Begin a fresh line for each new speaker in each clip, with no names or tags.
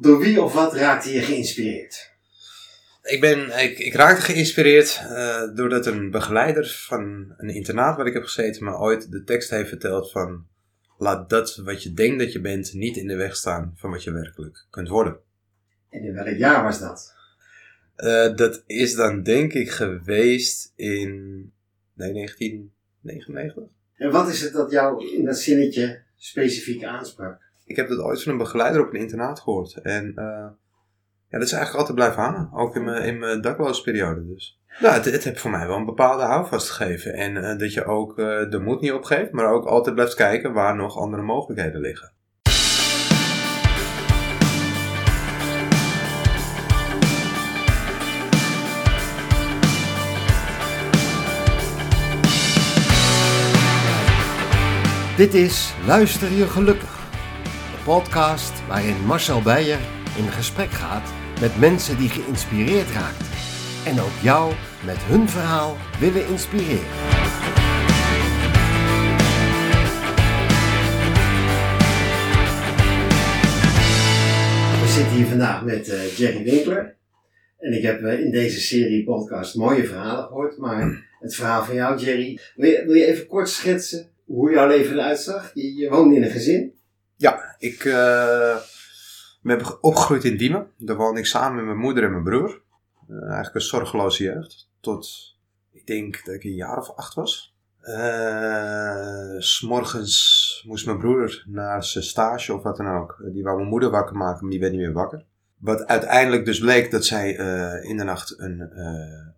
Door wie of wat raakte je geïnspireerd?
Ik, ben, ik, ik raakte geïnspireerd uh, doordat een begeleider van een internaat waar ik heb gezeten me ooit de tekst heeft verteld van laat dat wat je denkt dat je bent niet in de weg staan van wat je werkelijk kunt worden.
En in welk jaar was dat?
Uh, dat is dan denk ik geweest in nee, 1999.
En wat is het dat jou in dat zinnetje specifiek aansprak?
Ik heb dat ooit van een begeleider op een internaat gehoord. En uh, ja, dat is eigenlijk altijd blijven hangen. Ook in mijn, in mijn dus. Nou, het, het heeft voor mij wel een bepaalde houvast gegeven. En uh, dat je ook uh, de moed niet opgeeft, maar ook altijd blijft kijken waar nog andere mogelijkheden liggen.
Dit is Luister je gelukkig. Podcast waarin Marcel Beijer in gesprek gaat met mensen die geïnspireerd raakt. En ook jou met hun verhaal willen inspireren. We zitten hier vandaag met uh, Jerry Winkler. En ik heb uh, in deze serie podcast mooie verhalen gehoord. Maar het verhaal van jou, Jerry, wil je, even kort schetsen hoe jouw leven eruit zag? Je woonde in een gezin?
Ja, ik uh, ben opgegroeid in Diemen. Daar woonde ik samen met mijn moeder en mijn broer. Uh, eigenlijk een zorgeloze jeugd. Tot, ik denk dat ik een jaar of acht was. Uh, S'morgens moest mijn broer naar zijn stage of wat dan ook. Die wou mijn moeder wakker maken, maar die werd niet meer wakker. Wat uiteindelijk dus bleek dat zij in de nacht een,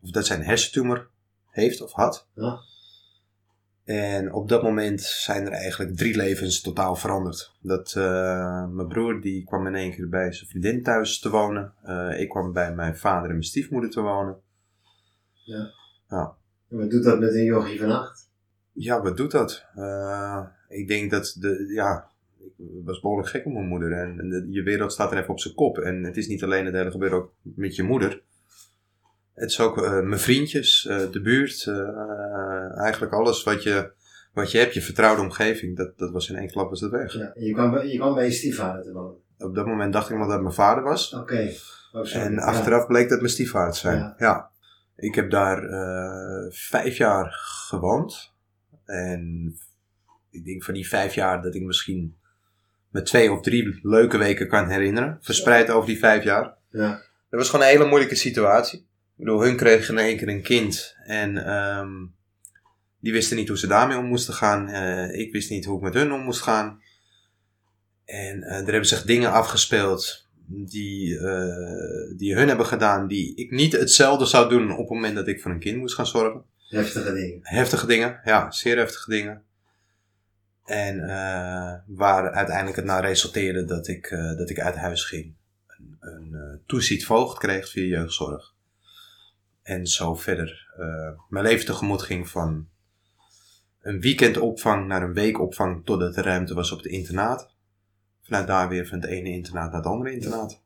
of dat zij een hersentumor heeft of had. Ja. En op dat moment zijn er eigenlijk drie levens totaal veranderd. Dat, uh, mijn broer die kwam in één keer bij zijn vriendin thuis te wonen. Uh, ik kwam bij mijn vader en mijn stiefmoeder te wonen.
Ja. ja. En wat doet dat met een yogi van acht?
Ja, wat doet dat? Uh, ik denk dat de, ja, ik was behoorlijk gek op mijn moeder. En, en de, je wereld staat er even op zijn kop. En het is niet alleen het hele gebeuren ook met je moeder. Het is ook uh, mijn vriendjes, uh, de buurt, uh, eigenlijk alles wat je, wat je hebt, je vertrouwde omgeving, dat, dat was in één klap was het weg.
Ja, je, kwam, je kwam bij je stiefvader te wonen?
Op dat moment dacht ik nog dat het mijn vader was.
Oké.
Okay. en achteraf bleek dat mijn stiefvader te zijn. Ja. ja. Ik heb daar vijf jaar gewoond. En ik denk van die vijf jaar dat ik misschien met twee of drie leuke weken kan herinneren. Verspreid over die vijf jaar.
Ja.
Dat was gewoon een hele moeilijke situatie. Bedoel, hun kregen in één keer een kind en um, die wisten niet hoe ze daarmee om moesten gaan. Uh, ik wist niet hoe ik met hun om moest gaan. En uh, er hebben zich dingen afgespeeld die, uh, die hun hebben gedaan, die ik niet hetzelfde zou doen op het moment dat ik voor een kind moest gaan zorgen.
Heftige dingen.
Heftige dingen, ja, zeer heftige dingen. En waar uiteindelijk het naar resulteerde dat ik, dat ik uit huis ging. Een, een toezicht voogd kreeg via jeugdzorg en zo verder uh, mijn leven tegemoet ging van een weekendopvang naar een weekopvang totdat er ruimte was op het internaat. Vanuit daar weer van het ene internaat naar het andere internaat.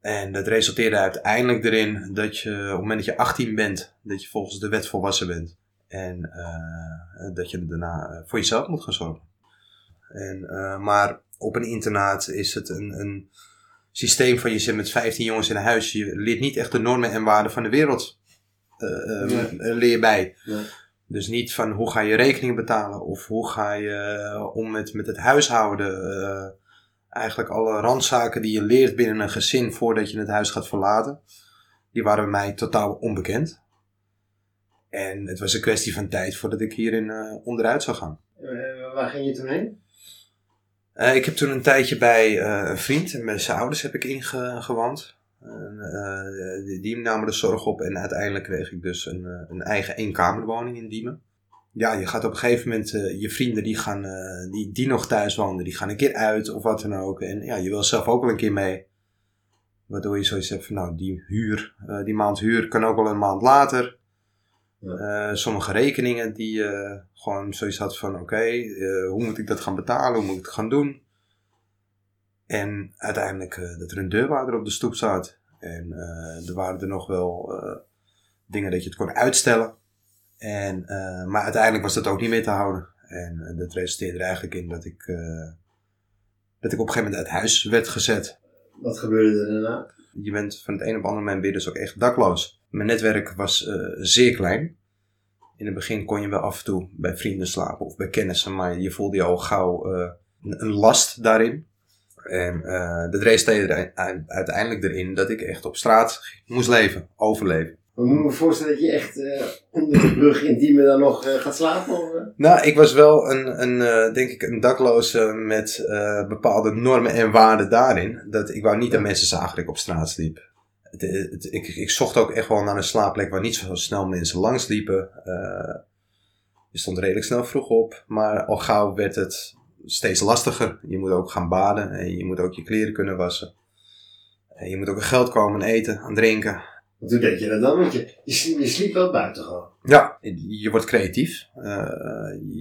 En dat resulteerde uiteindelijk erin dat je op het moment dat je 18 bent, dat je volgens de wet volwassen bent. En uh, dat je daarna voor jezelf moet gaan zorgen. En, maar op een internaat is het een, een systeem van je zit met 15 jongens in een huis. Je leert niet echt de normen en waarden van de wereld uh, nee. leer bij.
Nee.
Dus niet van hoe ga je rekening betalen of hoe ga je om met, met het huishouden. Eigenlijk alle randzaken die je leert binnen een gezin voordat je het huis gaat verlaten. Die waren bij mij totaal onbekend. En het was een kwestie van tijd voordat ik hierin uh, onderuit zou gaan.
waar ging je toen heen?
Uh, ik heb toen een tijdje bij uh, een vriend en met zijn ouders heb ik ingewand. Uh, die, namen de zorg op en uiteindelijk kreeg ik dus een, een eigen eenkamerwoning in Diemen. Ja, je gaat op een gegeven moment, je vrienden die gaan, die, die nog thuis woonden, die gaan een keer uit of wat dan ook. En ja, je wil zelf ook wel een keer mee. Waardoor je zoiets hebt van, nou, die huur, die maand huur kan ook wel een maand later. Uh, sommige rekeningen die uh, gewoon zoiets had van oké, uh, hoe moet ik dat gaan betalen, hoe moet ik het gaan doen. En uiteindelijk dat er een deurwaarder op de stoep zat. En er waren er nog wel dingen dat je het kon uitstellen. En, maar uiteindelijk was dat ook niet meer te houden. En dat resulteerde er eigenlijk in dat ik, dat ik op een gegeven moment uit huis werd gezet.
Wat gebeurde er daarna?
Je bent van het een op het andere moment dus ook echt dakloos. Mijn netwerk was eh, zeer klein. In het begin kon je wel af en toe bij vrienden slapen of bij kennissen, maar je voelde je al gauw eh, een, last daarin. En eh dat er uiteindelijk erin dat ik echt op straat moest leven, overleven.
Maar moet ik me voorstellen dat je echt eh, onder de brug in Diemen dan nog eh, gaat slapen? Of, eh?
Nou, ik was wel een, een denk ik, een dakloze met bepaalde normen en waarden daarin. Dat ik wou niet dat mensen zagen dat ik op straat sliep. Het, het- ik, ik zocht ook echt wel naar een slaapplek waar niet zo snel mensen langs liepen. Eh, je stond redelijk snel vroeg op, maar al gauw werd het steeds lastiger. Je moet ook gaan baden en je moet ook je kleren kunnen wassen. En je moet ook aan geld komen, eten, aan drinken.
Hoe deed je dat dan? Want je, je, sliep, je sliep wel buiten gewoon.
Ja, je wordt creatief. Eh,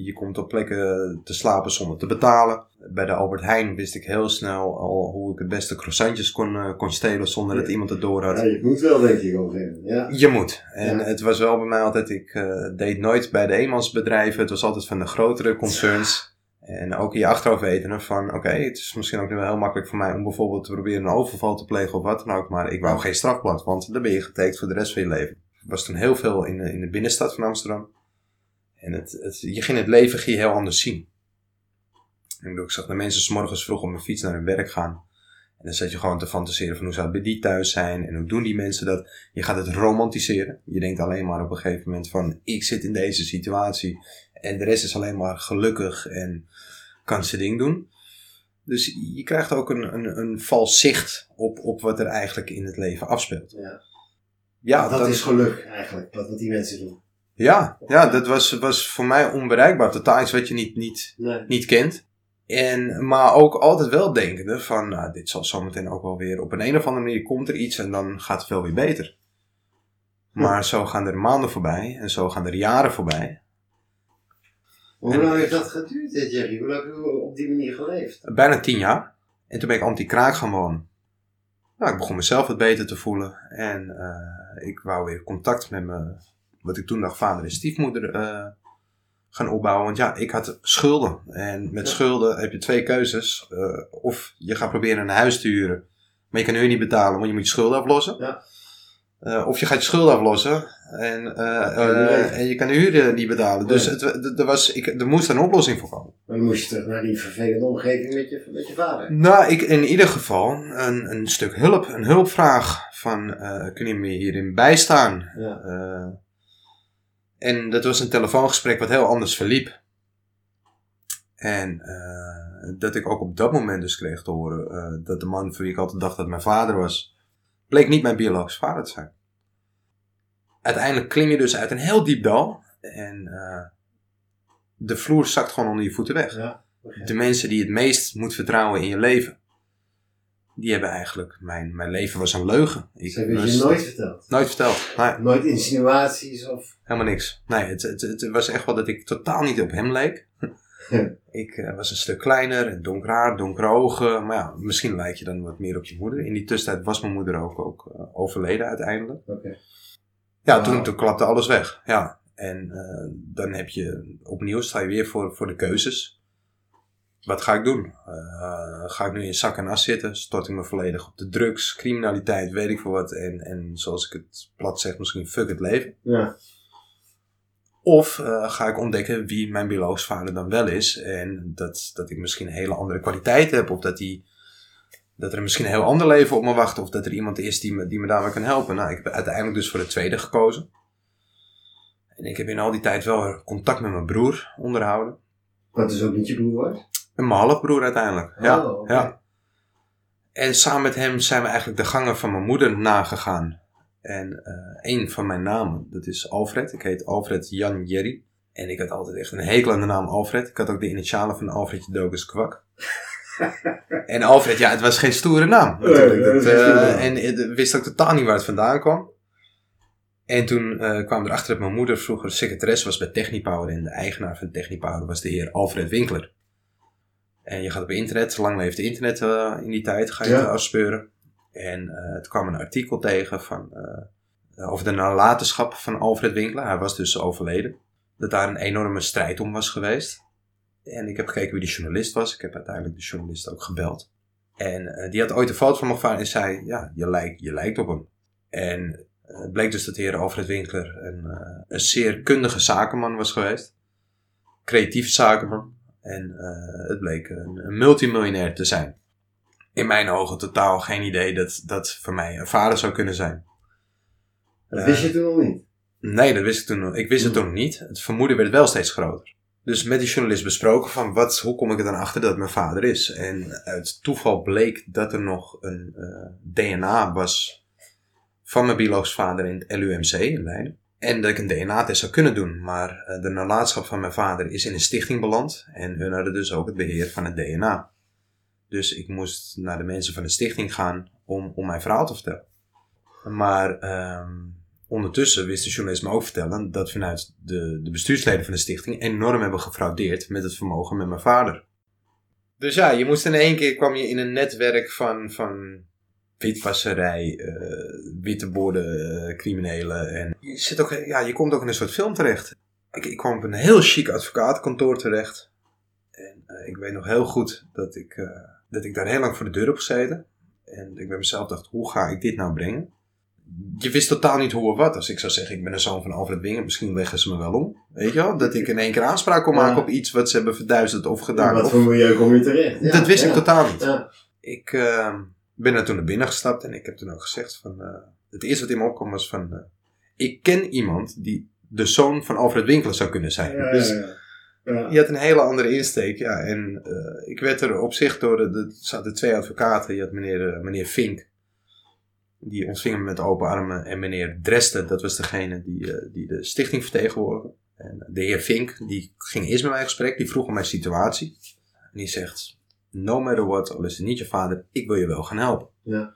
je komt op plekken te slapen zonder te betalen. Bij de Albert Heijn wist ik heel snel al hoe ik het beste croissantjes kon, eh, kon stelen zonder dat iemand het door had.
Ja, je moet wel, denk ik, op moment. Ja.
Je moet. En
Ja.
het was wel bij mij altijd, ik eh, deed nooit bij de eenmansbedrijven. Het was altijd van de grotere concerns. En ook in je achterhoofd weten van, oké, het is misschien ook nu wel heel makkelijk voor mij om bijvoorbeeld te proberen een overval te plegen of wat dan ook. Maar ik wou geen strafblad, want dan ben je getekend voor de rest van je leven. Ik was toen heel veel in de, in de binnenstad van Amsterdam. En het, het, je ging het leven heel anders zien. Ik ik zag de mensen 's morgens vroeg op mijn fiets naar hun werk gaan. En dan zat je gewoon te fantaseren van hoe zou het bij die thuis zijn en hoe doen die mensen dat. Je gaat het romantiseren. Je denkt alleen maar op een gegeven moment van ik zit in deze situatie en de rest is alleen maar gelukkig en kan zijn ding doen. Dus je krijgt ook een, een, een vals zicht op, op wat er eigenlijk in het leven afspeelt.
Ja.
Ja,
dat is geluk eigenlijk, wat, wat die mensen doen.
ja, ja dat was, was voor mij onbereikbaar. Totaal iets wat je niet, niet,
Nee.
niet kent. En, maar ook altijd wel denkende van, nou, dit zal zometeen ook wel weer op een, een of andere manier komt er iets en dan gaat het wel weer beter. Maar zo gaan er maanden voorbij en zo gaan er jaren voorbij.
Hoe
En-
lang heeft dat geduurd, hè, Jerry? Hoe lang heb je op die manier geleefd?
Bijna tien jaar. En toen ben ik anti-kraak gaan wonen. Nou, ik begon mezelf wat beter te voelen. En eh, ik wou weer contact met mijn, wat ik toen dacht, vader en stiefmoeder eh, gaan opbouwen. Want ja, ik had schulden. En met
Ja.
schulden heb je twee keuzes. Eh, of je gaat proberen een huis te huren. Maar je kan nu niet betalen, want je moet je schulden aflossen.
Ja.
Eh, of je gaat je schulden aflossen en, eh, eh, en je kan de huur niet betalen. Dus
Ja.
het, er, was, ik, er moest een oplossing voor komen.
Maar dan moest je terug naar die vervelende omgeving met je, met je vader.
Nou, ik in ieder geval een, een stuk hulp, een hulpvraag van kun je me hierin bijstaan?
Ja.
En dat was een telefoongesprek wat heel anders verliep. En dat ik ook op dat moment dus kreeg te horen dat de man voor wie ik altijd dacht dat mijn vader was, bleek niet mijn biologisch vader te zijn. Uiteindelijk klim je dus uit een heel diep dal en eh, de vloer zakt gewoon onder je voeten weg
ja.
de mensen die je het meest moet vertrouwen in je leven, die hebben eigenlijk, mijn, mijn leven was een leugen. Ik
Ze hebben je nooit verteld.
nooit verteld. Nee,
Nooit insinuaties of...
helemaal niks. Nee, het, het, het was echt wel dat ik totaal niet op hem leek. Ik eh, was een stuk kleiner en donker haar, donkere ogen. Maar ja, misschien lijk je dan wat meer op je moeder. In die tussentijd was mijn moeder ook, ook eh, overleden uiteindelijk.
Oké.
Ja, toen, toen klapte alles weg. Ja. En eh, dan heb je opnieuw sta je weer voor, voor de keuzes. Wat ga ik doen? Ga ik nu in zak en as zitten? Stort ik me volledig op de drugs, criminaliteit, weet ik veel wat. En, en zoals ik het plat zeg, misschien fuck het leven.
Ja.
Of eh, ga ik ontdekken wie mijn biologisch vader dan wel is. En dat, dat ik misschien een hele andere kwaliteit heb. Of dat, die, dat er misschien een heel ander leven op me wacht. Of dat er iemand is die me, die me daarbij kan helpen. Nou, ik heb uiteindelijk dus voor de tweede gekozen. En ik heb in al die tijd wel contact met mijn broer onderhouden.
Wat is ook niet je broer was?
En mijn halfbroer uiteindelijk. Ja,
Oh,
ja. En samen met hem zijn we eigenlijk de gangen van mijn moeder nagegaan. En eh een van mijn namen, dat is Alfred. Ik heet Alfred Jan Jerry. En ik had altijd echt een hekel aan de naam Alfred. Ik had ook de initialen van Alfredje Dogus Kwak. en Alfred, ja, het was geen stoere naam. Natuurlijk.
Dat is
eh, en ik wist ook totaal niet waar het vandaan kwam. En toen eh kwam erachter dat mijn moeder vroeger secretaresse was bij Technipower. En de eigenaar van Technipower was de heer Alfred Winkler. En je gaat op internet, lang leefde internet in die tijd, ga je
Ja.
afspeuren. En eh het kwam een artikel tegen van, eh, over de nalatenschap van Alfred Winkler. Hij was dus overleden. Dat daar een enorme strijd om was geweest. En ik heb gekeken wie die journalist was. Ik heb uiteindelijk de journalist ook gebeld. En eh, die had ooit een foto van mijn vader en zei, ja, je lijkt, je lijkt op hem. En het bleek dus dat de heer Alfred Winkler een, een zeer kundige zakenman was geweest. Creatief zakenman. En het bleek een multimiljonair te zijn. In mijn ogen totaal geen idee dat dat voor mij een vader zou kunnen zijn.
Dat
Eh,
wist je toen nog niet.
Nee, dat wist ik toen nog. Ik wist het toen nog niet. Het vermoeden werd wel steeds groter. Dus met die journalist besproken van wat, hoe kom ik er dan achter dat het mijn vader is. En uit toeval bleek dat er nog een eh, DNA was van mijn biologisch vader in het LUMC in Leiden. En dat ik een DNA-test zou kunnen doen. Maar eh, de nalatenschap van mijn vader is in een stichting beland. En hun hadden dus ook het beheer van het DNA. Dus ik moest naar de mensen van de stichting gaan om, om mijn verhaal te vertellen. Maar ehm, ondertussen wist de journalist me ook vertellen dat vanuit de, de bestuursleden van de stichting enorm hebben gefraudeerd met het vermogen met mijn vader. Dus ja, je moest in één keer kwam je in een netwerk van, van witwasserij, eh witte borden, eh, criminelen. En je, zit ook, ja, je komt ook in een soort film terecht. Ik, ik kwam op een heel chic advocatenkantoor terecht. En eh, ik weet nog heel goed dat ik, dat ik daar heel lang voor de deur heb gezeten. En ik bij mezelf dacht, hoe ga ik dit nou brengen? Je wist totaal niet hoe of wat. Als ik zou zeggen, ik ben een zoon van Alfred Winger, misschien leggen ze me wel om. Weet je wel? Dat ik in één keer aanspraak kon maken
Ja.
op iets wat ze hebben verduisterd of gedaan.
Wat
Of-
voor milieu kom je terecht? Ja,
dat wist ik totaal niet. Ik eh, ben er toen naar binnen gestapt en ik heb toen ook gezegd van... eh, het eerste wat in me opkwam was van... eh, ik ken iemand die de zoon van Alfred Winkler zou kunnen zijn.
Ja,
dus
ja,
had een hele andere insteek, ja. En eh, ik werd er op zich door... De, de, er zaten twee advocaten. Je had meneer, eh, meneer Fink. Die ontving me met open armen. En meneer Dresden, dat was degene die, eh, die de stichting vertegenwoordigde. En de heer Fink, die ging eerst met mij in gesprek. Die vroeg om mijn situatie. En die zegt... No matter what, al is het niet je vader, ik wil je wel gaan helpen.
Ja.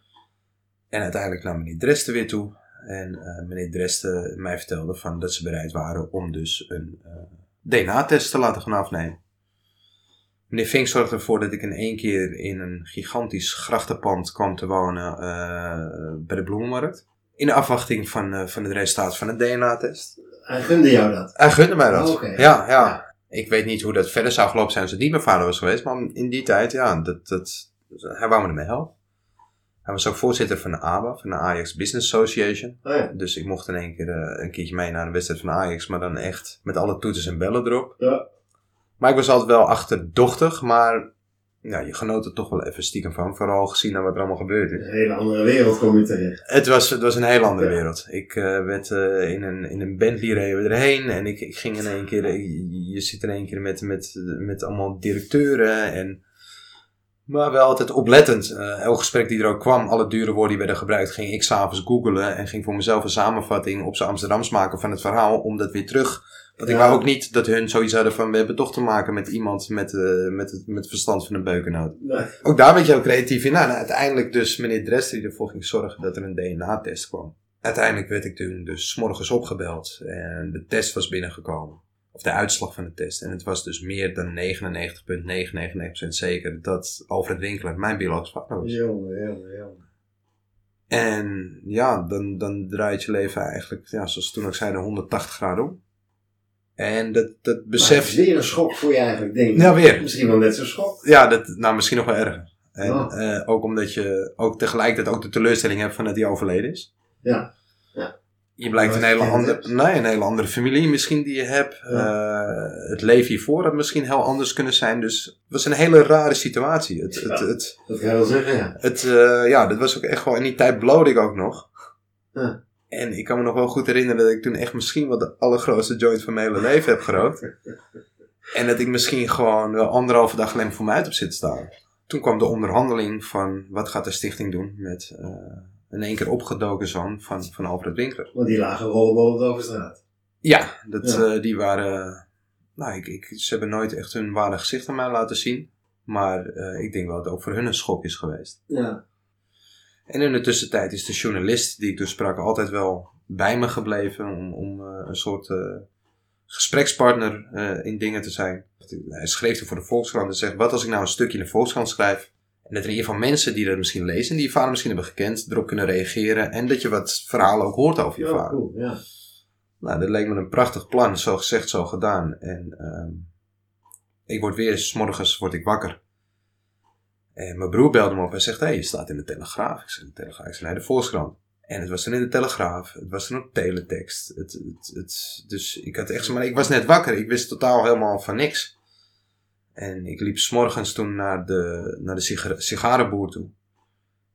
En uiteindelijk nam meneer Dresden weer toe. En meneer Dresden mij vertelde van dat ze bereid waren om dus een DNA-test te laten gaan afnemen. Meneer Vink zorgde ervoor dat ik in één keer in een gigantisch grachtenpand kwam te wonen eh, bij de Bloemenmarkt. In de afwachting van, eh, van het resultaat van het DNA-test.
Hij gunde jou dat.
Hij gunde mij dat.
Oh,
ja, Ja. Ik weet niet hoe dat verder zou gelopen zijn als het niet mijn vader was geweest. Maar in die tijd, ja, dat, dat, hij wou me ermee helpen. Hij was ook voorzitter van de ABA, van de Ajax Business Association.
Oh ja.
Dus ik mocht in één keer eh, een keertje mee naar een wedstrijd van Ajax, maar dan echt met alle toeters en bellen erop.
Ja.
Maar ik was altijd wel achterdochtig, maar ja, je genoot er toch wel even stiekem van. Vooral gezien naar wat er allemaal gebeurd is.
een hele andere wereld kom je terecht.
Het was, het was een hele andere
Ja.
wereld. Ik eh, werd eh, in, een, in een Bentley reden we erheen en ik, ik ging in één keer, je, je zit in één keer met, met, met allemaal directeuren en maar wel altijd oplettend. Eh, elk gesprek die er ook kwam, alle dure woorden die werden gebruikt, ging ik s'avonds googelen en ging voor mezelf een samenvatting op zijn Amsterdams maken van het verhaal om dat weer terug. Want ik wou ook niet dat hun zoiets hadden van we hebben toch te maken met iemand met, eh, met, het, met verstand van een beukennoot.
Nee.
Ook daar werd je ook creatief in. Nou, en uiteindelijk dus meneer Dresden die ervoor ging zorgen dat er een DNA-test kwam. Uiteindelijk werd ik toen dus 's morgens opgebeld en de test was binnengekomen. Of de uitslag van de test. En het was dus meer dan 99,999% zeker dat Alfred Winkler mijn biologisch vader was.
Jongen, jongen, jongen.
En ja, dan, dan draait je leven eigenlijk, ja, zoals toen ik zei, de 180 graden om. En dat, dat
Maar
besef...
het is weer een schok voor je eigenlijk, denk ik.
Ja, weer.
Misschien wel net zo schok.
Ja, dat, nou misschien nog wel erger. En eh, ook omdat je ook tegelijkertijd ook de teleurstelling hebt van dat hij overleden is.
Ja.
Je blijkt een hele, andere, nee, een hele andere familie misschien die je hebt. Eh, het leven hiervoor had misschien heel anders kunnen zijn. Dus het was een hele rare situatie. Het, het,
Ja.
het,
Dat kan je wel zeggen, ja.
het, eh, ja, dat was ook echt gewoon... In die tijd blode ik ook nog.
Ja.
En ik kan me nog wel goed herinneren dat ik toen echt misschien wel de allergrootste joint van mijn hele leven heb gerookt. En dat ik misschien gewoon wel anderhalve dag alleen voor mij uit heb zitten staan. Toen kwam de onderhandeling van wat gaat de stichting doen met eh, in één keer opgedoken zoon van, van Alfred Winkler.
Want die lagen rollenbolend over straat.
Ja, dat,
Ja.
eh, die waren... nou, ik, ik, ze hebben nooit echt hun ware gezicht aan mij laten zien. Maar eh, ik denk wel dat het ook voor hun een schok is geweest.
Ja.
En in de tussentijd is de journalist die ik toen sprak altijd wel bij me gebleven om, om eh, een soort gesprekspartner in dingen te zijn. Hij schreef er voor de Volkskrant en zegt, wat als ik nou een stukje in de Volkskrant schrijf en dat er in ieder geval mensen die dat misschien lezen en die je vader misschien hebben gekend, erop kunnen reageren en dat je wat verhalen ook hoort over je
Ja,
vader.
cool, ja.
Nou, dat leek me een prachtig plan, zo gezegd, zo gedaan. En ehm, ik word weer, s morgens word ik wakker. En mijn broer belde me op en zegt, hé, hey, je staat in de Telegraaf. Ik zei, de Telegraaf? Ik zei, nee, de Volkskrant. En het was dan in de Telegraaf. Het was dan op teletext. Het, het, het, dus ik had echt zo, maar ik was net wakker. Ik wist totaal helemaal van niks. En ik liep s'morgens toen naar de, naar de sigar sigarenboer toe.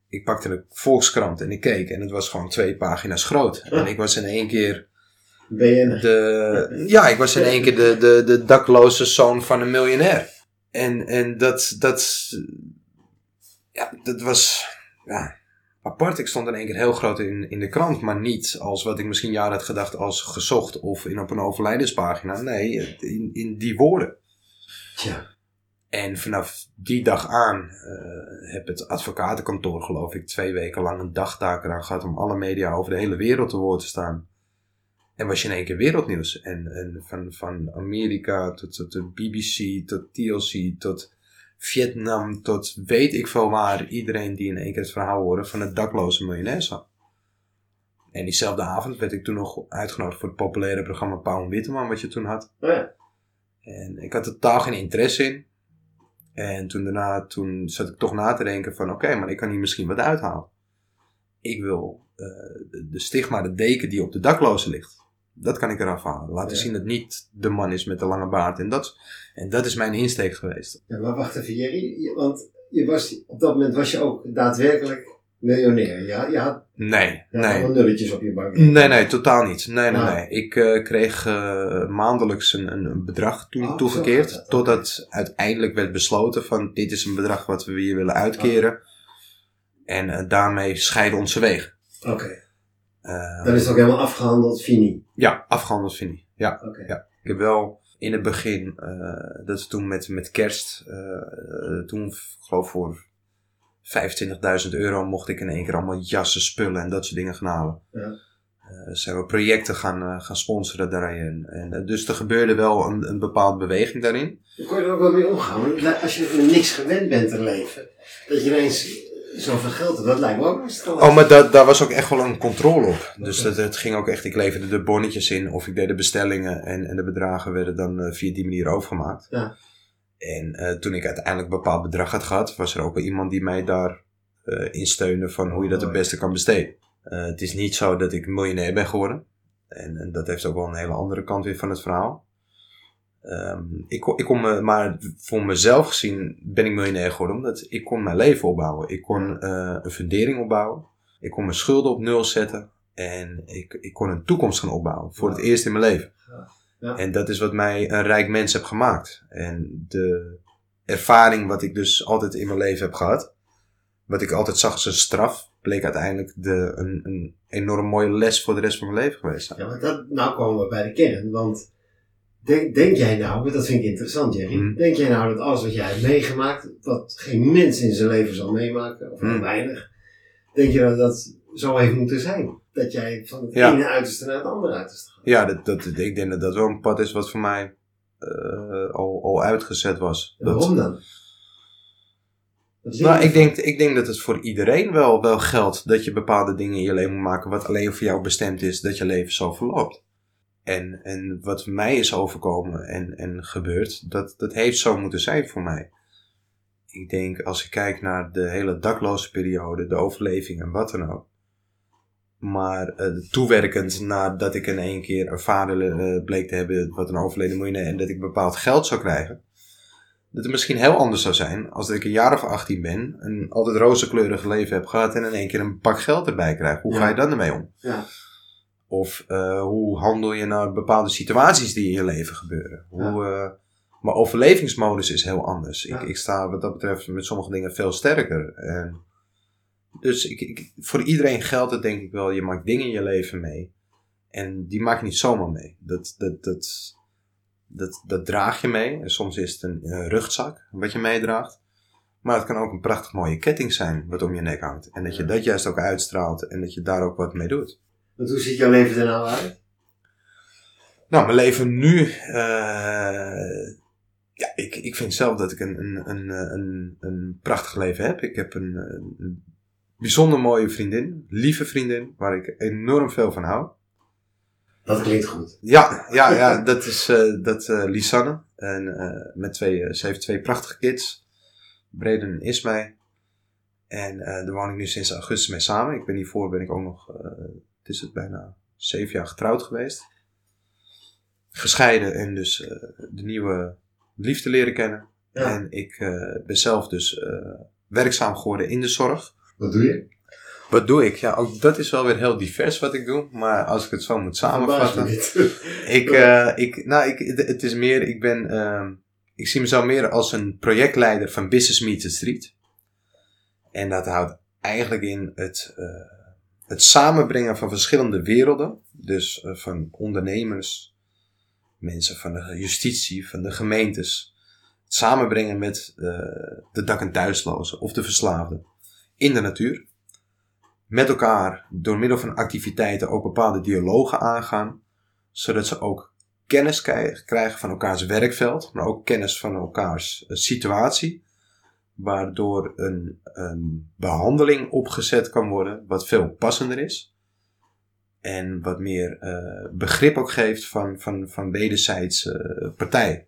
Ik pakte de Volkskrant en ik keek en het was gewoon twee pagina's groot. En ik was in één keer
BN'er.
de, ja, ik was in één keer de, de, de dakloze zoon van een miljonair. En, en dat, dat, ja, dat was, ja, apart. Ik stond in één keer heel groot in, in de krant, maar niet als wat ik misschien jaren had gedacht als gezocht of in op een overlijdenspagina. Nee, in, in die woorden.
Tja.
En vanaf die dag aan eh, heb het advocatenkantoor, geloof ik, twee weken lang een dagtaak eraan gehad om alle media over de hele wereld te woord te staan. En was je in één keer wereldnieuws. En, en van, van Amerika tot, tot de BBC, tot TLC, tot Vietnam, tot weet ik veel waar. Iedereen die in één keer het verhaal hoorde van het dakloze miljonair. En diezelfde avond werd ik toen nog uitgenodigd voor het populaire programma Pauw en Witteman, wat je toen had.
Oh ja.
En ik had er totaal geen interesse in. En toen daarna, toen zat ik toch na te denken van, oké, maar ik kan hier misschien wat uithalen. Ik wil eh, de, de stigma, de deken die op de daklozen ligt, dat kan ik eraf halen. Laten
Ja.
zien dat niet de man is met de lange baard. En dat, en dat is mijn insteek geweest.
Ja, maar wacht even, Jerry. Je- Want je was, op dat moment was je ook daadwerkelijk miljonair. Ja, je had,
Nee,
je
nee.
nulletjes op je bank.
Nee, nee, totaal niet. Nee, nee,
Ah.
nee. Ik eh, kreeg eh, maandelijks een, een bedrag toen
Oh,
toegekeerd. Totdat uiteindelijk werd besloten van dit is een bedrag wat we hier willen uitkeren. En eh, daarmee scheiden onze wegen.
Oké. Dan is het ook helemaal afgehandeld, fini.
ja, afgehandeld vind ik. Ja. Ja. ik heb wel in het begin, dat is toen met, met kerst, toen geloof ik voor 25.000 euro mocht ik in één keer allemaal jassen, spullen en dat soort dingen gaan halen.
Ja.
Eh, zijn we projecten gaan, eh, gaan sponsoren daarin. En, eh, dus er gebeurde wel een, een bepaalde beweging daarin.
Dan kon je er ook wel mee omgaan. Lijkt- als je niks gewend bent te leven, dat je ineens zoveel geld hebt, dat lijkt me ook best
Oh, maar dat, daar was ook echt wel een controle op. Dus dat, het ging ook echt, ik leverde de bonnetjes in of ik deed de bestellingen en, en de bedragen werden dan via die manier overgemaakt.
Ja.
En eh, toen ik uiteindelijk een bepaald bedrag had gehad, was er ook wel iemand die mij daar eh in steunde van hoe je dat het beste kan besteden. Eh, het is niet zo dat ik miljonair ben geworden. En, en dat heeft ook wel een hele andere kant weer van het verhaal. Ehm, ik, ik kon maar voor mezelf gezien ben ik miljonair geworden omdat ik kon mijn leven opbouwen. Ik kon een fundering opbouwen. Ik kon mijn schulden op nul zetten. En ik, ik kon een toekomst gaan opbouwen. Voor het eerst in mijn leven.
Ja.
En dat is wat mij een rijk mens heeft gemaakt. En de ervaring wat ik dus altijd in mijn leven heb gehad. Wat ik altijd zag als een straf. Bleek uiteindelijk de, een, een enorm mooie les voor de rest van mijn leven geweest. te zijn.
Ja, maar dat, nou komen we bij de kern. Want denk, denk jij nou, want dat vind ik interessant Jerry.
Hmm.
Denk jij nou dat alles wat jij hebt meegemaakt, wat geen mens in zijn leven zal meemaken, of
Hmm.
weinig, denk je dat dat zo heeft moeten zijn? Dat jij van het
Ja.
ene uiterste naar het andere uiterste gaat?
Ja, dat, dat, ik denk dat dat wel een pad is wat voor mij eh, al, al uitgezet was.
En
Dat,
waarom dan?
Nou, ik denk, ik denk dat het voor iedereen wel, wel geldt dat je bepaalde dingen in je leven moet maken wat alleen voor jou bestemd is dat je leven zo verloopt. En, en wat mij is overkomen en, en gebeurd, dat, dat heeft zo moeten zijn voor mij. Ik denk, als ik kijk naar de hele dakloze periode, de overleving en wat dan ook. Maar eh, toewerkend nadat ik in één keer een vader eh, bleek te hebben wat een overleden miljonair en dat ik bepaald geld zou krijgen. Dat het misschien heel anders zou zijn als dat ik een jaar of 18 ben, een altijd rozenkleurig leven heb gehad en in één keer een pak geld erbij krijg. Hoe
Ja.
ga je dan ermee om?
Ja.
Of eh, hoe handel je naar bepaalde situaties die in je leven gebeuren? Hoe, maar overlevingsmodus is heel anders. Ik, ik sta wat dat betreft met sommige dingen veel sterker. En dus ik, ik, voor iedereen geldt het denk ik wel, je maakt dingen in je leven mee. En die maak je niet zomaar mee. Dat, dat, dat, dat, dat draag je mee. En soms is het een rugzak wat je meedraagt. Maar het kan ook een prachtig mooie ketting zijn wat om je nek hangt. En dat je dat juist ook uitstraalt en dat je daar ook wat mee doet.
Want hoe ziet jouw leven er nou uit?
Nou, mijn leven nu. eh, ja, ik, ik vind zelf dat ik een, een, een, eh, een, een prachtig leven heb. Ik heb een, een bijzonder mooie vriendin, lieve vriendin, waar ik enorm veel van hou.
Dat klinkt goed.
Ja, ja, ja dat is eh, dat, eh, Lisanne. En, eh, met twee, ze heeft twee prachtige kids. Breden en Ismay. En daar woon ik nu sinds augustus mee samen. Ik ben hiervoor ben ik ook nog, het is het bijna zeven jaar getrouwd geweest. Gescheiden en dus de nieuwe liefde leren kennen.
Ja.
En ik ben zelf dus werkzaam geworden in de zorg.
Wat doe je?
Wat doe ik? Ja, ook dat is wel weer heel divers wat ik doe. Maar als ik het zo moet samenvatten. Ik, eh, ik, nou, ik, het- is meer, ik ben, ehm, ik zie mezelf meer als een projectleider van Business Meets the Street. En dat houdt eigenlijk in het, eh, het samenbrengen van verschillende werelden. Dus eh, van ondernemers, mensen van de justitie, van de gemeentes. Het samenbrengen met de dak- en thuislozen of de verslaafden in de natuur. Met elkaar door middel van activiteiten ook bepaalde dialogen aangaan zodat ze ook kennis krijgen van elkaars werkveld, maar ook kennis van elkaars eh, situatie, waardoor een, een behandeling opgezet kan worden wat veel passender is en wat meer eh, begrip ook geeft van, van, van wederzijds eh, partij.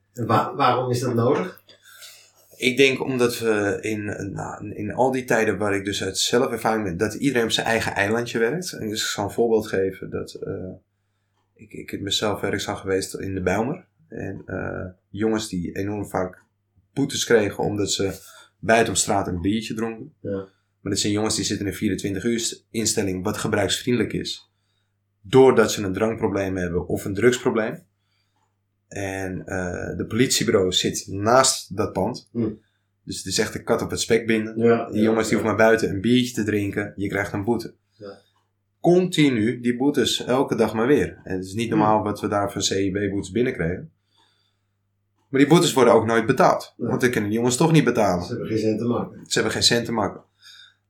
Waarom is dat nodig?
Ik denk omdat we in, nou, in al die tijden waar ik dus uit zelfervaring ben, dat iedereen op zijn eigen eilandje werkt. En dus ik zal een voorbeeld geven dat eh, ik, ik mezelf werkzaam geweest in de Bijlmer. En eh, jongens die enorm vaak boetes kregen omdat ze buiten op straat een biertje dronken.
Ja.
Maar dat zijn jongens die zitten in een 24 uur instelling wat gebruiksvriendelijk is. Doordat ze een drankprobleem hebben of een drugsprobleem. En eh de politiebureau zit naast dat pand.
Hm.
Dus het is echt een kat op het spek binden.
Ja,
Die jongens die hoeven maar buiten een biertje te drinken. Je krijgt een boete.
Ja.
Continu die boetes, elke dag maar weer. En het is niet
Hm.
normaal wat we daar van CIB-boetes binnenkregen. Maar die boetes worden ook nooit betaald.
Ja.
Want dan kunnen die jongens toch niet betalen.
Ze hebben geen cent te maken.
Ze hebben geen cent te maken.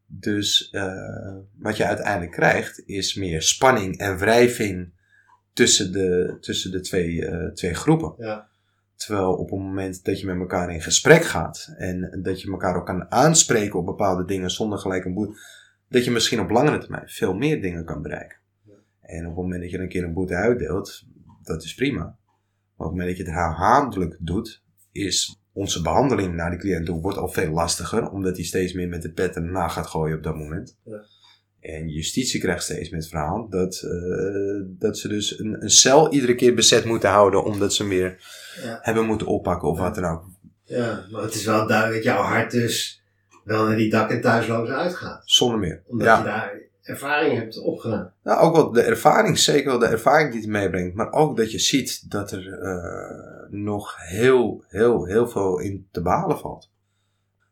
Dus eh, wat je uiteindelijk krijgt is meer spanning en wrijving tussen de, tussen de twee, eh, twee groepen.
Ja.
Terwijl op het moment dat je met elkaar in gesprek gaat en dat je elkaar ook kan aanspreken op bepaalde dingen zonder gelijk een boete, dat je misschien op langere termijn veel meer dingen kan bereiken.
Ja.
En op het moment dat je een keer een boete uitdeelt, dat is prima. Maar op het moment dat je het herhaaldelijk doet, is onze behandeling naar de cliënt toe wordt al veel lastiger, omdat hij steeds meer met de pet erna gaat gooien op dat moment.
Ja.
En justitie krijgt steeds met het verhaal dat, eh, dat ze dus een, een cel iedere keer bezet moeten houden, omdat ze meer
Ja.
hebben moeten oppakken of
Ja.
wat dan ook.
ja, maar het is wel duidelijk dat jouw hart dus wel naar die dak- en thuislozen uitgaat.
Zonder meer.
Omdat
Ja.
je daar ervaring hebt opgedaan.
Nou, ook wel de ervaring, zeker wel de ervaring die het meebrengt. Maar ook dat je ziet dat er eh, nog heel, heel, heel veel in te behalen valt.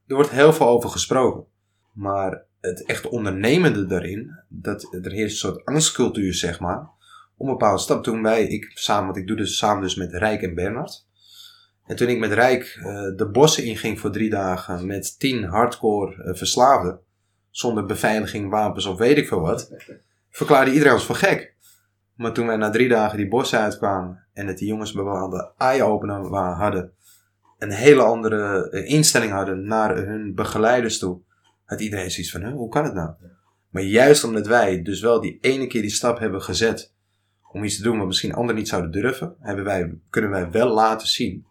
Er wordt heel veel over gesproken. Maar het echt ondernemende daarin, dat er heerst een soort angstcultuur, zeg maar. Om een bepaalde stap. Toen wij, ik samen, want ik doe dus samen dus met Rijk en Bernard. En toen ik met Rijk eh, de bossen inging voor drie dagen met tien hardcore eh, verslaafden. Zonder beveiliging, wapens of weet ik veel wat verklaarde iedereen ons voor gek. Maar toen wij na drie dagen die bossen uitkwamen en dat die jongens bepaalde eye-opener hadden, een hele andere eh, instelling hadden naar hun begeleiders toe, had iedereen zoiets van, "Huh, hoe kan het nou? Maar juist omdat wij dus wel die ene keer die stap hebben gezet om iets te doen wat misschien anderen niet zouden durven, hebben wij, kunnen wij wel laten zien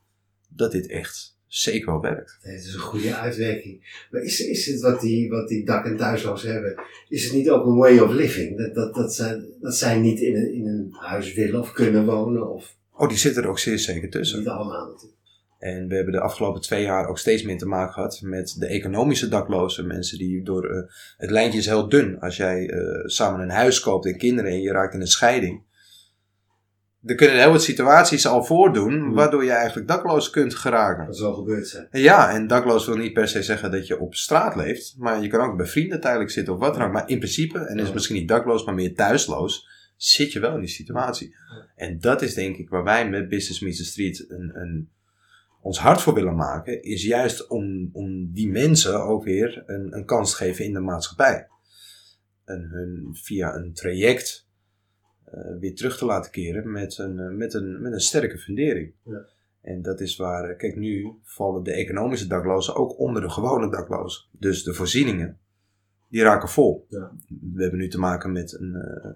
dat dit echt zeker wel werkt.
Het is een goede uitwerking. Maar is, is het wat die, wat die dak- en thuislozen hebben, is het niet ook een way of living? Dat, dat, dat, zij, dat zij niet in een, in een huis willen of kunnen wonen, of
Oh, die zitten er ook zeer zeker tussen.
niet allemaal natuurlijk.
En we hebben de afgelopen twee jaar ook steeds meer te maken gehad met de economische daklozen. Mensen die door. eh, het lijntje is heel dun. Als jij eh, samen een huis koopt en kinderen en je raakt in een scheiding. Er kunnen heel wat situaties al voordoen
Hmm.
waardoor je eigenlijk dakloos kunt geraken.
Dat zal gebeurd zijn.
Ja, en dakloos wil niet per se zeggen dat je op straat leeft. Maar je kan ook bij vrienden tijdelijk zitten of wat dan ook. Maar in principe, en is misschien niet dakloos, maar meer thuisloos, zit je wel in die situatie. En dat is denk ik waar wij met Business Meets the Street een, een, ons hart voor willen maken. Is juist om, om die mensen ook weer een, een kans te geven in de maatschappij. En hun via een traject eh, weer terug te laten keren met een, eh, met een, met een sterke fundering.
Ja.
En dat is waar, eh, kijk nu vallen de economische daklozen ook onder de gewone daklozen. Dus de voorzieningen, die raken vol.
Ja.
We hebben nu te maken met een,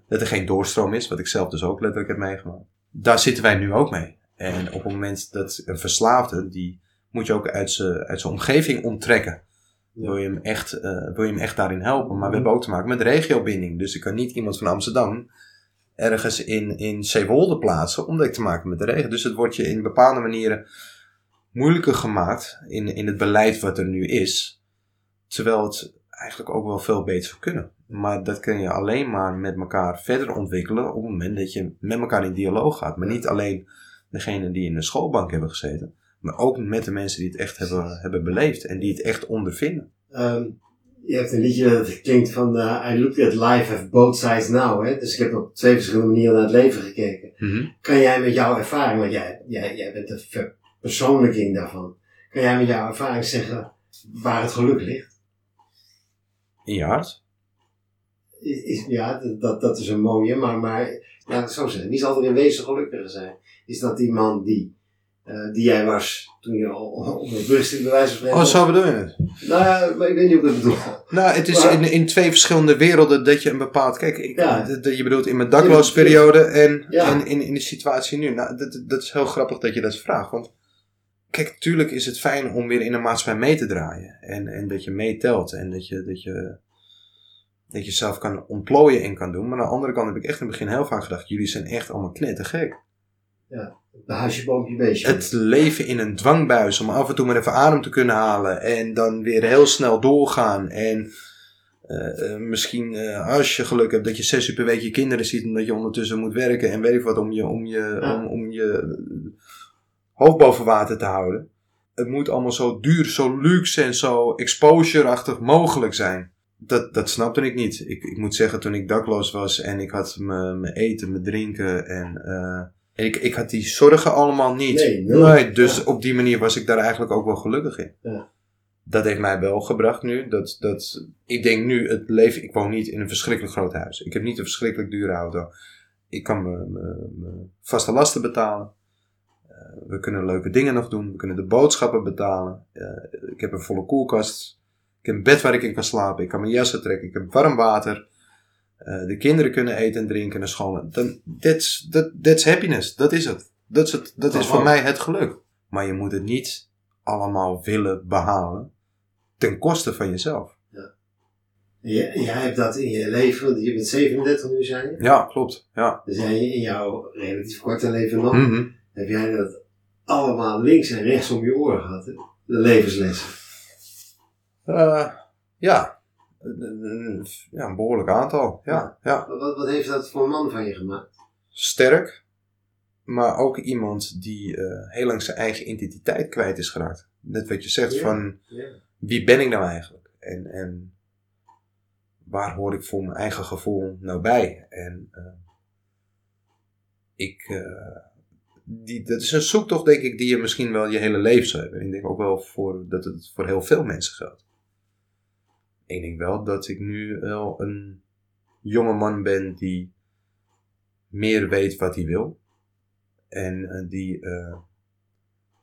dat er geen doorstroom is, wat ik zelf dus ook letterlijk heb meegemaakt. Daar zitten wij nu ook mee. En op het moment dat een verslaafde, die moet je ook uit zijn uit zijn omgeving onttrekken. Wil, je hem echt, eh, wil je hem echt daarin helpen. Maar we
Mhm.
hebben ook te maken met regiobinding. Dus ik kan niet iemand van Amsterdam ergens in, in Zeewolde plaatsen, omdat ik te maken met de regio. Dus het wordt je in bepaalde manieren moeilijker gemaakt in, in het beleid wat er nu is. Terwijl het eigenlijk ook wel veel beter zou kunnen. Maar dat kun je alleen maar met elkaar verder ontwikkelen op het moment dat je met elkaar in dialoog gaat. Maar niet alleen degene die in de schoolbank hebben gezeten, maar ook met de mensen die het echt hebben, hebben beleefd en die het echt ondervinden.
Ehm, je hebt een liedje dat klinkt van eh, I looked at life have both sides now. Hè? Dus ik heb op twee verschillende manieren naar het leven gekeken. Kan jij met jouw ervaring, want jij, jij, jij bent de verpersoonlijking daarvan. Kan jij met jouw ervaring zeggen waar het geluk ligt?
In je hart?
Is, is- ja, dat, dat is een mooie, maar, maar laat ik het zo zeggen. Wie zal er in wezen gelukkiger zijn? Is dat die man die, eh, die jij was toen je rustig bij wijze van.
Oh, zo bedoel je het?
Nou ik weet niet hoe ik het bedoel.
Nou, het is
Maar-
in, in twee verschillende werelden dat je een bepaald... Kijk, ik,
Ja.
dat- dat je bedoelt in mijn dakloosperiode en,
Ja.
en in, in de situatie nu. Nou, dat, dat is heel grappig dat je dat vraagt. Want kijk, tuurlijk is het fijn om weer in een maatschappij mee te draaien. En, en dat je meetelt en dat je, dat, je, dat je zelf kan ontplooien en kan doen. Maar aan de andere kant heb ik echt in het begin heel vaak gedacht... Jullie zijn echt allemaal knettergek.
De huisje, boompje, beestje.
Het leven in een dwangbuis om af en toe maar even adem te kunnen halen en dan weer heel snel doorgaan. En eh, eh, misschien eh, als je geluk hebt dat je zes uur per week je kinderen ziet en dat je ondertussen moet werken en weet ik wat om je, om je,
Ja.
om, om je hoofd boven water te houden. Het moet allemaal zo duur, zo luxe en zo exposure-achtig mogelijk zijn. Dat, dat snapte ik niet. Ik, ik moet zeggen, toen ik dakloos was en ik had mijn eten, mijn drinken en ik, ik had die zorgen allemaal niet.
Nee.
Nee, dus
Ja.
op die manier was ik daar eigenlijk ook wel gelukkig in.
Ja.
Dat heeft mij wel gebracht nu. Dat, dat, ik denk nu, het leven, ik woon niet in een verschrikkelijk groot huis. Ik heb niet een verschrikkelijk dure auto. Ik kan mijn vaste lasten betalen. Eh, we kunnen leuke dingen nog doen. We kunnen de boodschappen betalen. Eh, ik heb een volle koelkast. Ik heb een bed waar ik in kan slapen. Ik kan mijn jassen trekken. Ik heb warm water. Eh, de kinderen kunnen eten en drinken naar school. Dan, that's, that, that's happiness. Dat is het. Dat is, het, dat is voor mij het geluk. Maar je moet het niet allemaal willen behalen ten koste van jezelf.
Jij, jij hebt dat in je leven, want je bent 37 nu, zei je.
Ja, klopt. Ja.
Dus jij in jouw relatief korte leven nog,
Mhm.
heb jij dat allemaal links en rechts om je oren gehad, hè? De levenslessen.
Eh, ja. Een- ja, een behoorlijk aantal. Ja, ja.
Wat, wat, heeft dat voor een man van je gemaakt?
Sterk, maar ook iemand die eh, heel lang zijn eigen identiteit kwijt is geraakt. Net wat je zegt van wie ben ik nou eigenlijk? En, en waar hoor ik voor mijn eigen gevoel nou bij? En eh, ik, eh, die, dat is een zoektocht denk ik die je misschien wel je hele leven zou hebben. En ik denk ook wel voor, dat het voor heel veel mensen geldt. Ik denk wel dat ik nu wel een jonge man ben die meer weet wat hij wil. En eh, die, eh,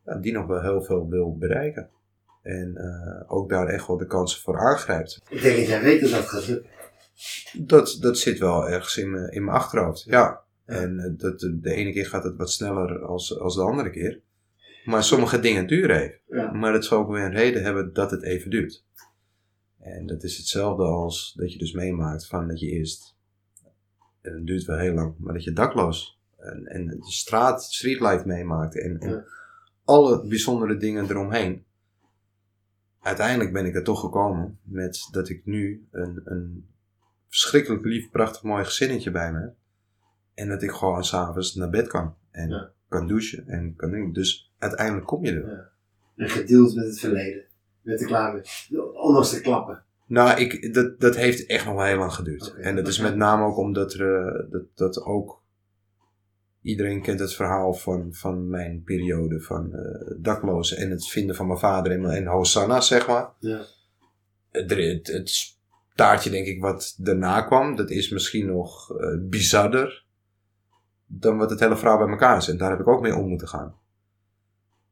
ja, die nog wel heel veel wil bereiken. En eh, ook daar echt wel de kansen voor aangrijpt.
Ik denk dat jij weet dat dat gaat lukken.
Dat, dat zit wel ergens in mijn, in mijn achterhoofd. Ja. En dat, de, ene keer gaat het wat sneller als, als de andere keer. Maar sommige dingen duren even.
Ja.
Maar dat zou ook weer een reden hebben dat het even duurt. En dat is hetzelfde als dat je dus meemaakt van dat je eerst, en het duurt wel heel lang, maar dat je dakloos en, en de straat, streetlife meemaakt en, en
Ja.
alle bijzondere dingen eromheen. Uiteindelijk ben ik er toch gekomen met dat ik nu een, een verschrikkelijk lief, prachtig mooi gezinnetje bij me heb. En dat ik gewoon s'avonds naar bed kan. En
Ja.
kan douchen en kan doen. Dus uiteindelijk kom je er.
En gedeeld met het verleden. Met de klaar de klappen.
Nou, ik, dat, dat heeft echt nog wel heel lang geduurd. En dat is met name ook omdat er, eh, dat, dat ook iedereen kent het verhaal van, van mijn periode van eh daklozen en het vinden van mijn vader en, en Hosanna, zeg maar.
Ja.
Het, het, het staartje, denk ik, wat daarna kwam, dat is misschien nog eh, bizarder dan wat het hele verhaal bij elkaar is. En daar heb ik ook mee om moeten gaan.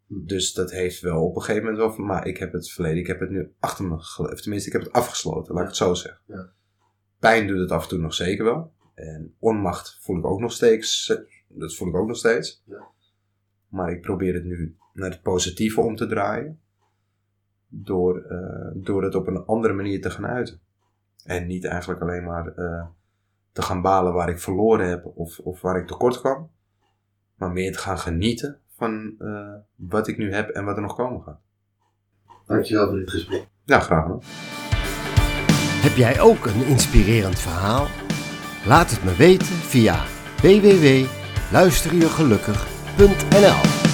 Dus dat heeft wel op een gegeven moment wel van, maar ik heb het verleden, ik heb het nu achter me gele- of tenminste, ik heb het afgesloten, laat ik het zo zeggen.
Ja.
Pijn doet het af en toe nog zeker wel. En onmacht voel ik ook nog steeds, dat voel ik ook nog steeds.
Ja.
Maar ik probeer het nu naar het positieve om te draaien. door, eh, door het op een andere manier te gaan uiten. En niet eigenlijk alleen maar eh, te gaan balen waar ik verloren heb of, of waar ik tekort kwam. Maar meer te gaan genieten van eh, wat ik nu heb en wat er nog komen gaat.
Dankjewel voor dit gesprek.
Ja, graag gedaan.
Heb jij ook een inspirerend verhaal? Laat het me weten via www.luisterjegelukkig.nl